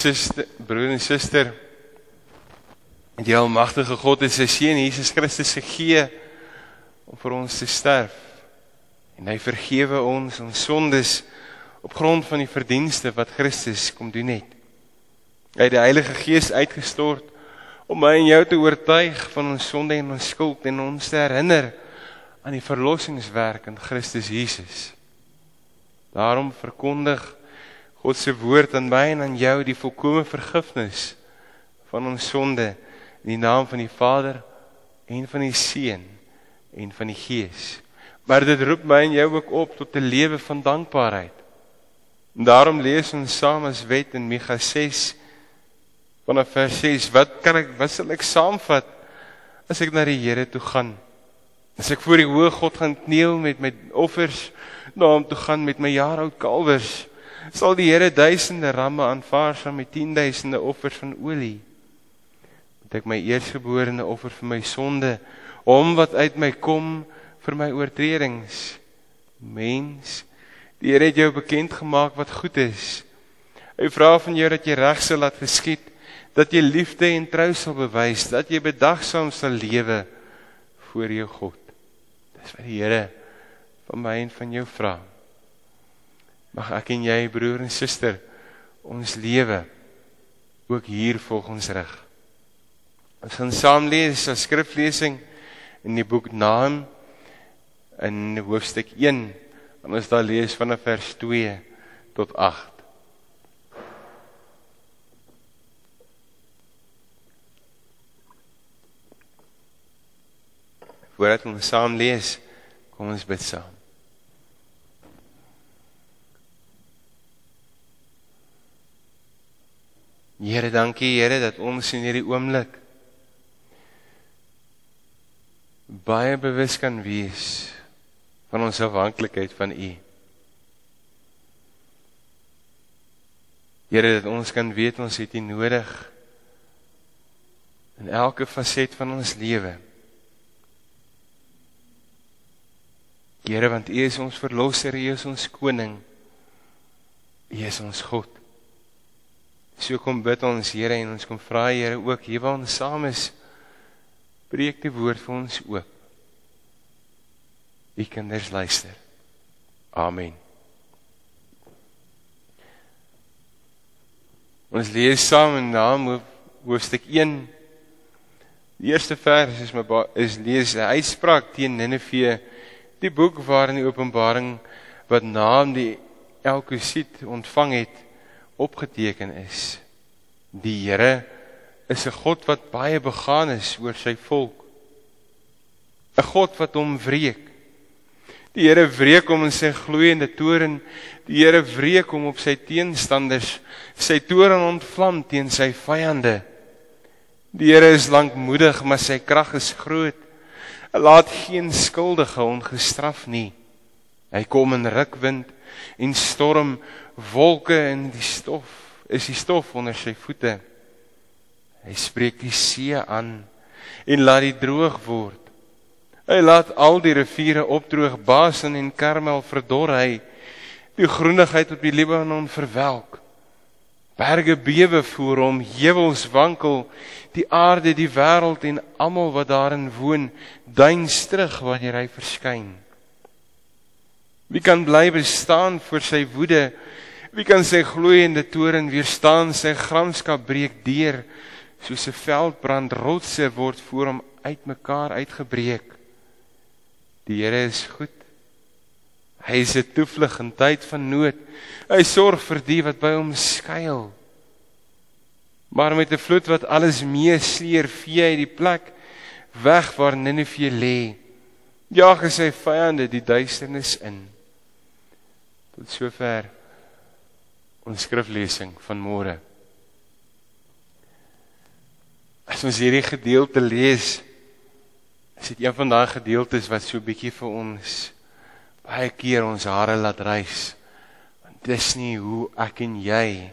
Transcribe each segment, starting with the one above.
Suster, broer en suster, die almagtige God het sy seun Jesus Christus gegee om vir ons te sterf. En hy vergewe ons ons sondes op grond van die verdienste wat Christus kom doen het. Hy het die Heilige Gees uitgestort om my en jou te oortuig van ons sonde en ons skuld en ons te herinner aan die verlossingswerk in Christus Jesus. Daarom verkondig God se woord aan my en aan jou die volkomme vergifnis van ons sonde in die naam van die Vader en van die Seun en van die Gees. Maar dit roep my en jou ook op tot 'n lewe van dankbaarheid. En daarom lees ons saam as wet in Micha 6 vanaf vers 6, wat kan ek wat sal ek saamvat as ek na die Here toe gaan? As ek voor die hoë God gaan kniel met my offers na hom toe gaan met my jaar oud kalwers sal die Here duisende ramme aanvaar saam met tienduisende offers van olie. Moet ek my eersgeborene offer vir my sonde, hom wat uit my kom vir my oortredings. Mens, die Here het jou bekend gemaak wat goed is. Hy vra van jou dat jy reg sal laat geskied, dat jy liefde en trou sal bewys, dat jy bedagsaam sal lewe voor jou God. Dis wat die Here van my en van jou vra. Mag ek en jy broer en suster ons lewe ook hier volgens rig. Ons gaan saam lees 'n skriflesing in die boek Naam in hoofstuk 1 en ons daar lees vanaf vers 2 tot 8. Voordat ons saam lees, kom ons bid saam. Here, dankie Here dat ons in hierdie oomblik baie bewus kan wees van ons afhanklikheid van U. Here, dat ons kan weet ons het U nodig in elke faset van ons lewe. Here, want U is ons verlosser, U is ons koning. U is ons God. So kom bid ons Here en ons kom vra Here ook hier waar ons saam is breek die woord vir ons oop. U kinders luister. Amen. Ons lees saam in Naam hoofstuk 1. Die eerste vers is my is lees 'n uitspraak teen Ninive, die boek waarin die Openbaring wat Naam die Elkusit ontvang het opgeteken is. Die Here is 'n God wat baie begaan is oor sy volk. 'n God wat hom wreek. Die Here wreek hom in sy gloeiende toorn. Die Here wreek hom op sy teenstanders. Sy toorn ontvlam teen sy vyande. Die Here is lankmoedig, maar sy krag is groot. Hy laat geen skuldige ongestraf nie. Hy kom in rukwind en storm wolke in die stof is die stof onder sy voete. Hy spreek die see aan en laat dit droog word. Hy laat al die riviere opdroog, Basan en Karmel verdor hy. Die groenigheid op die Libanon verwelk. Berge bewe voor hom, heuwels wankel, die aarde, die wêreld en almal wat daarin woon, duins terug wanneer hy verskyn. Wie kan bly bestaan voor sy woede? Wie kan sy gloeiende toren weerstaan? Sy gramskap breek deur soos 'n veldbrand rotse word voor hom uitmekaar uitgebreek. Die Here is goed. Hy is 'n toevlug in tyd van nood. Hy sorg vir die wat by hom skuil. Maar met 'n vloed wat alles meesleer, vee hy die plek weg waar Ninive lê. Jaag sy vyande die duisternis in. Tot sover ons skriflesing van môre. As ons hierdie gedeelte lees, is dit een van daai gedeeltes wat so bietjie vir ons baie keer ons hare laat rys. Want dis nie hoe ek en jy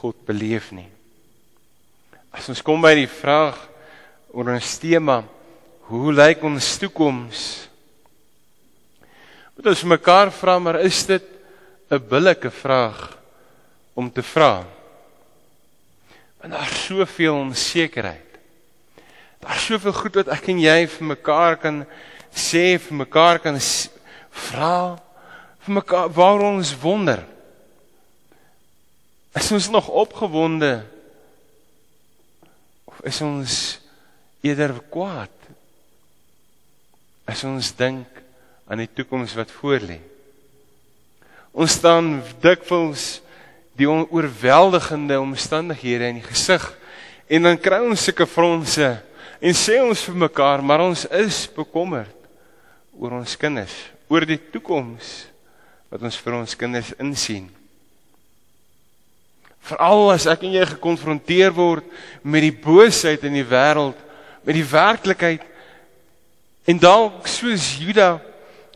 God beleef nie. As ons kom by die vraag oor ons tema, hoe lyk ons toekoms? Moet ons mekaar vra, maar is dit 'n billike vraag? om te vra. En daar's soveel onsekerheid. Daar's soveel goed wat ek en jy vir mekaar kan sê, vir mekaar kan vra, vir mekaar waar ons wonder. Is ons nog opgewonde? Of is ons eerder kwaad? As ons dink aan die toekoms wat voorlê. Ons staan dikwels die oorweldigende omstandighede in die gesig en dan kry ons sulke fronse en sê ons vir mekaar maar ons is bekommerd oor ons kinders, oor die toekoms wat ons vir ons kinders insien. Veral as ek en jy gekonfronteer word met die boosheid in die wêreld, met die werklikheid en dalk soos Juda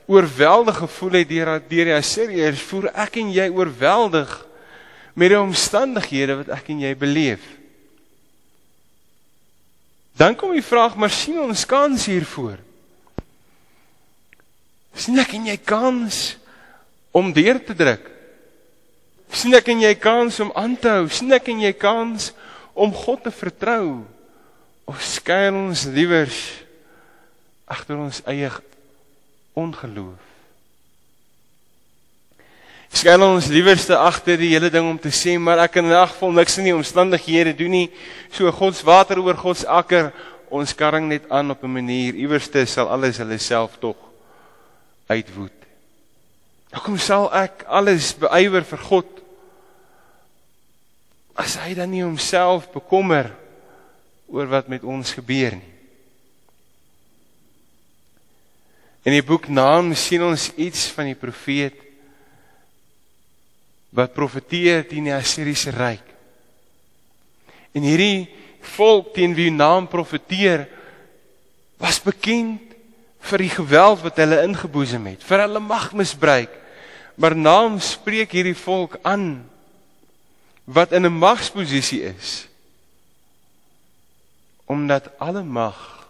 oorweldig gevoel het deur deur die Assiriërs, voer ek en jy oorweldig met die omstandighede wat ek en jy beleef. Dan kom die vraag, maar sien ons kans hiervoor? Sien ek en jy kans om deur te druk? Sien ek en jy kans om aan te hou? Sien ek en jy kans om God te vertrou? Of skuil ons liewers agter ons eie ongeloof? Skuil ons liewerste agter die hele ding om te sê maar ek in 'n geval niks in die omstandighede doen nie. So God se water oor God se akker, ons karring net aan op 'n manier. Iewerste sal alles hulle self tog uitwoed. Hoekom sal ek alles beywer vir God? As hy dan nie homself bekommer oor wat met ons gebeur nie. In die boek Naam sien ons iets van die profeet wat profeteer teen die Assiriese ryk. En hierdie volk teen wie naam profeteer was bekend vir die geweld wat hulle ingeboesem het, vir hulle magmisbruik. Maar naam spreek hierdie volk aan wat in 'n magsposisie is omdat alle mag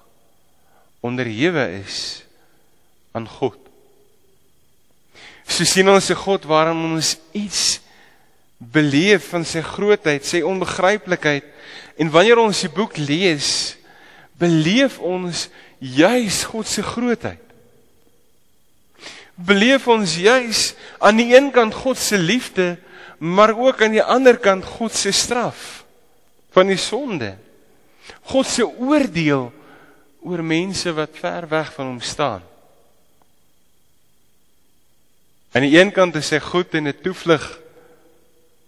onderhewe is aan God. So sien ons se God waarom ons iets beleef van sy grootheid, sy onbegryplikheid en wanneer ons die boek lees, beleef ons juis God se grootheid. Beleef ons juis aan die een kant God se liefde, maar ook aan die ander kant God se straf van die sonde. God se oordeel oor mense wat ver weg van hom staan. Aan die een kant is hy goed en 'n toevlug,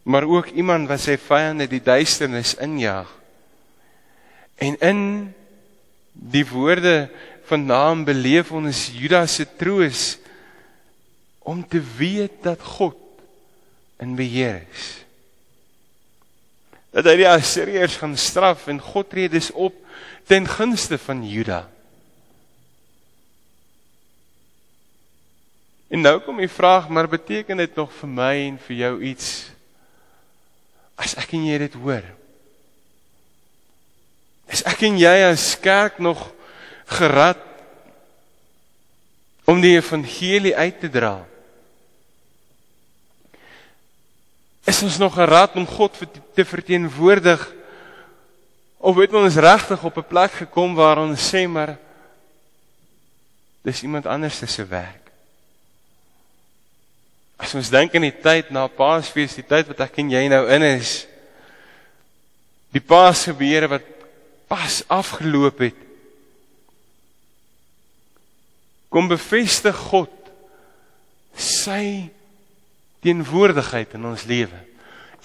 maar ook iemand wat sy vyande die duisternis injaag. En in die woorde van naam beleef ons Judas se troos om te weet dat God in beheer is. Dat hy die Assiriërs gaan straf en God tree dus op ten gunste van Judas. En nou kom die vraag, maar beteken dit nog vir my en vir jou iets as ek en jy dit hoor? Is ek en jy as kerk nog gerad om die evangelie uit te dra? Is ons nog gerad om God te verteenwoordig? Of het ons regtig op 'n plek gekom waar ons sê maar dis iemand anders se werk? As ons dink aan die tyd na Paasfees, die tyd wat ek en jy nou in is, die Paasgebeure wat pas afgeloop het. Kom bevestig God sy teenwoordigheid in ons lewe.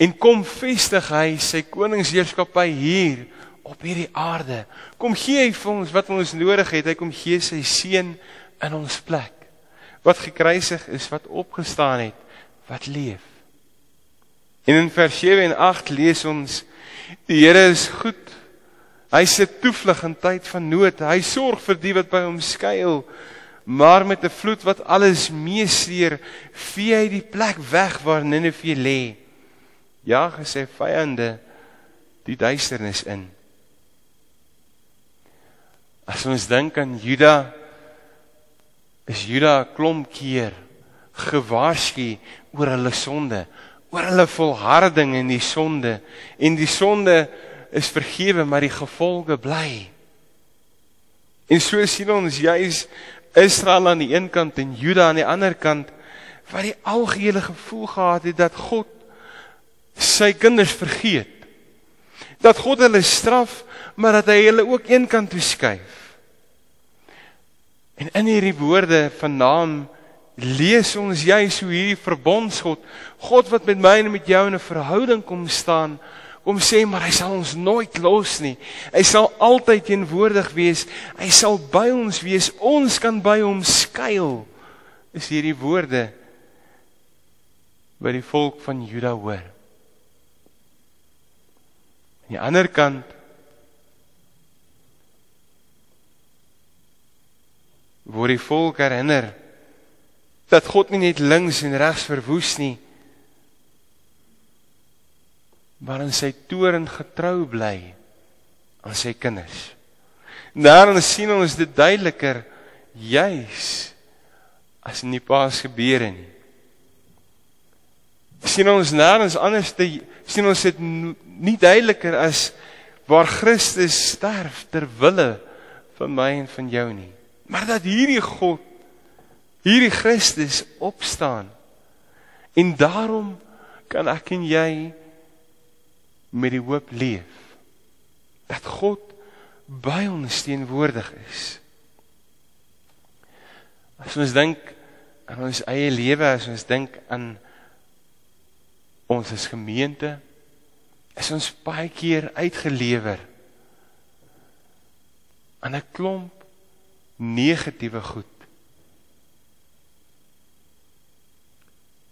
En kom vestig hy sy koningsheerskappy hier op hierdie aarde. Kom gee hy vir ons wat ons nodig het. Hy kom gee sy seun in ons plek wat gekruisig is, wat opgestaan het, wat leef. En in vers 7 en 8 lees ons die Here is goed. Hy se toevlug in tyd van nood. Hy sorg vir die wat by hom skuil. Maar met 'n vloed wat alles meesteer, vee hy die plek weg waar Ninive lê. Ja, gesê vyande die duisternis in. As ons dink aan Juda is Juda klomp keer gewaarsku oor hulle sonde, oor hulle volharding in die sonde en die sonde is vergewe, maar die gevolge bly. En so sien ons juis Israel aan die een kant en Juda aan die ander kant wat die algehele gevoel gehad het dat God sy kinders vergeet. Dat God hulle straf, maar dat hy hulle ook een kant toe skuif. En in hierdie woorde van naam lees ons juis hoe hierdie verbondsgod, God wat met my en met jou in 'n verhouding kom staan, kom sê maar hy sal ons nooit los nie. Hy sal altyd teenwoordig wees. Hy sal by ons wees. Ons kan by hom skuil. Is hierdie woorde by die volk van Juda hoor. Aan die ander kant word die volk herinner dat God nie net links en regs verwoes nie, maar in sy toorn getrou bly aan sy kinders. Daarin sien ons dit duideliker juis as in die paas gebeure nie sien ons nêrens anders te sien ons dit nie duideliker as waar Christus sterf ter wille van my en van jou nie maar dat hierdie God hierdie Christus opstaan. En daarom kan ek en jy met die hoop leef. Dat God by ons teenwoordig is. As ons dink aan ons eie lewe as ons dink aan ons as gemeente is ons baie keer uitgelewer aan 'n klomp negatiewe goed.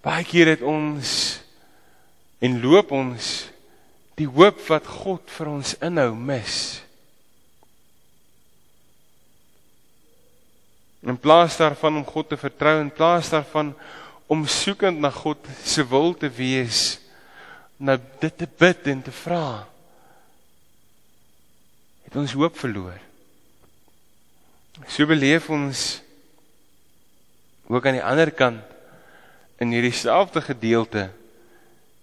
Baie keer het ons en loop ons die hoop wat God vir ons inhou mis. In plaas daarvan om God te vertrou en plaas daarvan om soekend na God se wil te wees, na dit te bid en te vra, het ons hoop verloor. So beleef ons ook aan die ander kant in hierdie selfde gedeelte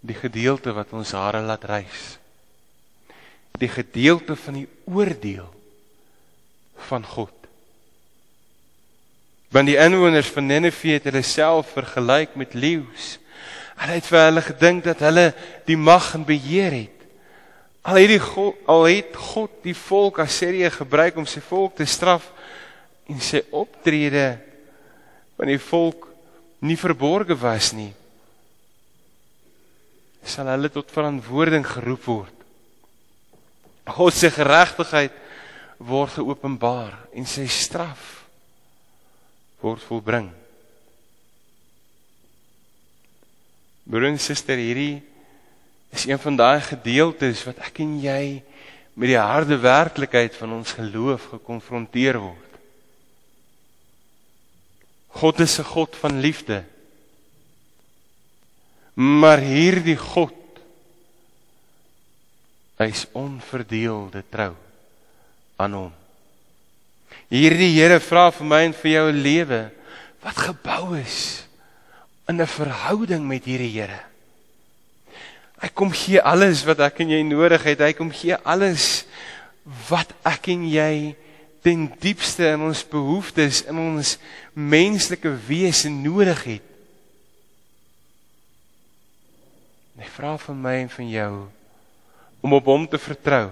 die gedeelte wat ons hare laat reis. Die gedeelte van die oordeel van God. Want die inwoners van Ninive het hulle self vergelyk met leeu's. Hulle het vir hulle gedink dat hulle die mag en beheer het. Al het die God, al het God die volk Assirië gebruik om sy volk te straf en sy optrede van die volk nie verborge was nie. Sal hulle tot verantwoording geroep word. God se geregtigheid word geopenbaar en sy straf word volbring. Broer en suster, hierdie is een van daai gedeeltes wat ek en jy met die harde werklikheid van ons geloof gekonfronteer word. God is 'n God van liefde. Maar hierdie God hy's onverdeelde trou aan hom. Hierdie Here vra vir my en vir jou 'n lewe wat gebou is in 'n verhouding met hierdie Here. Hy kom gee alles wat ek en jy nodig het. Hy kom gee alles wat ek en jy ten diepste in ons behoeftes in ons menslike wese nodig het. Hy vra van my en van jou om op hom te vertrou.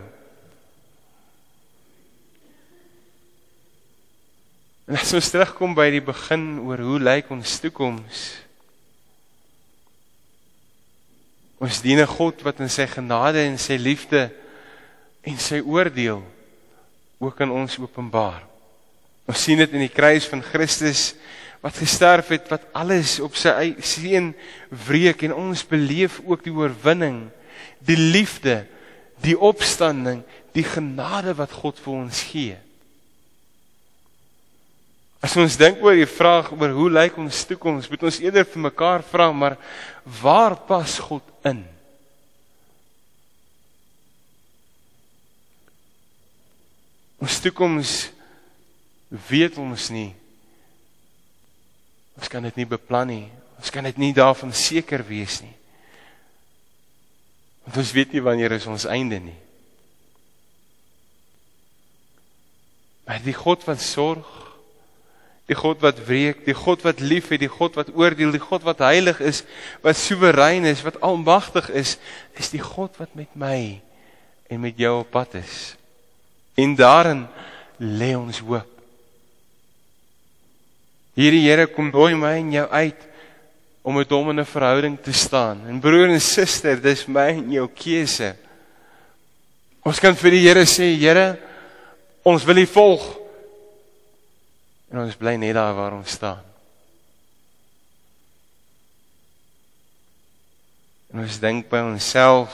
En as ons terugkom by die begin oor hoe lyk ons toekoms? Ons dien 'n God wat in sy genade en sy liefde en sy oordeel ook aan ons openbaar. Ons sien dit in die kruis van Christus wat gesterf het wat alles op sy seun wreek en ons beleef ook die oorwinning, die liefde, die opstanding, die genade wat God vir ons gee. As ons dink oor die vraag oor hoe lyk ons toekoms, moet ons eerder vir mekaar vra, maar waar pas God in? Ons toekoms weet ons nie. Ons kan dit nie beplan nie. Ons kan dit nie daarvan seker wees nie. Want ons weet nie wanneer is ons einde nie. Maar die God van sorg, die God wat wreek, die God wat liefhet, die God wat oordeel, die God wat heilig is, wat soewerein is, wat almagtig is, is die God wat met my en met jou op pad is. En daarin lê ons hoop. Hierdie Here kom nooi my en jou uit om met hom in 'n verhouding te staan. En broer en suster, dis my en jou keuse. Ons kan vir die Here sê, Here, ons wil U volg. En ons bly net daar waar ons staan. En ons dink by onsself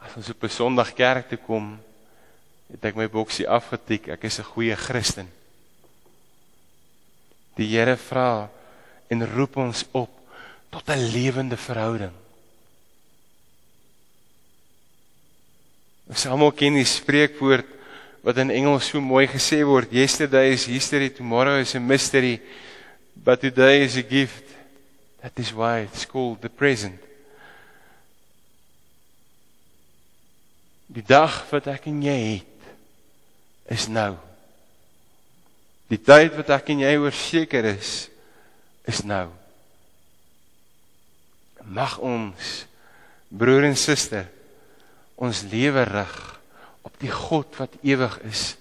as ons op 'n Sondag kerk toe kom, het ek my boksie afgetik, ek is 'n goeie Christen. Die Here vra en roep ons op tot 'n lewende verhouding. Ons almal ken die spreekwoord wat in Engels so mooi gesê word, yesterday is history, tomorrow is a mystery, but today is a gift. That is why it's called the present. Die dag wat ek en jy het is nou. Die tyd wat ek en jy oor seker is is nou. Mag ons broer en suster ons lewe rig op die God wat ewig is,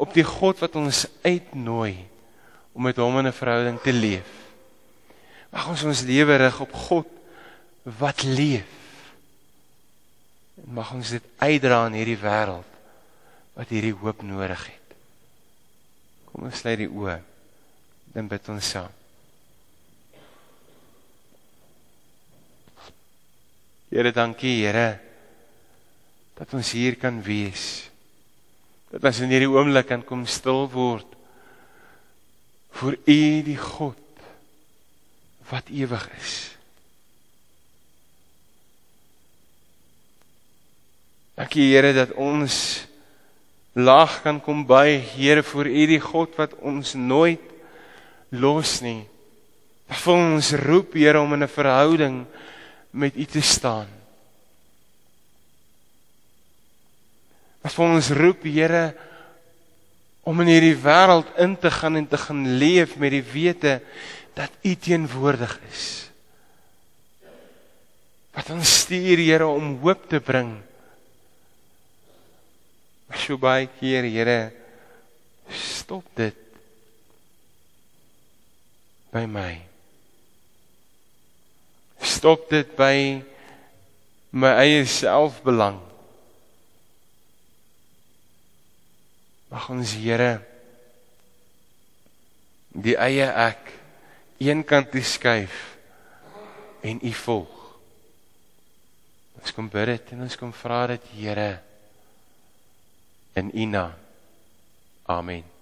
op die God wat ons uitnooi om met hom in 'n verhouding te leef. Mag ons ons lewe rig op God wat leef. En mag ons dit uitdra in hierdie wêreld wat hierdie hoop nodig het. Kom ons sluit die oë. Dan bid ons saam. Here, dankie Here dat ons hier kan wees. Dat ons in hierdie oomblik kan kom stil word voor U die God wat ewig is. Dankie Here dat ons laag kan kom by Here voor U die God wat ons nooit los nie. Dat ons roep Here om in 'n verhouding met U te staan. Wat ons roep Here om in hierdie wêreld in te gaan en te gaan leef met die wete dat U teenwoordig is. Wat ons stuur Here om hoop te bring so baie keer, Here, stop dit by my. Stop dit by my eie selfbelang. Mag ons Here die eie ek eenkant toe skuif en U volg. Ons kom bid dit en ons kom vra dit Here in U naam. Amen.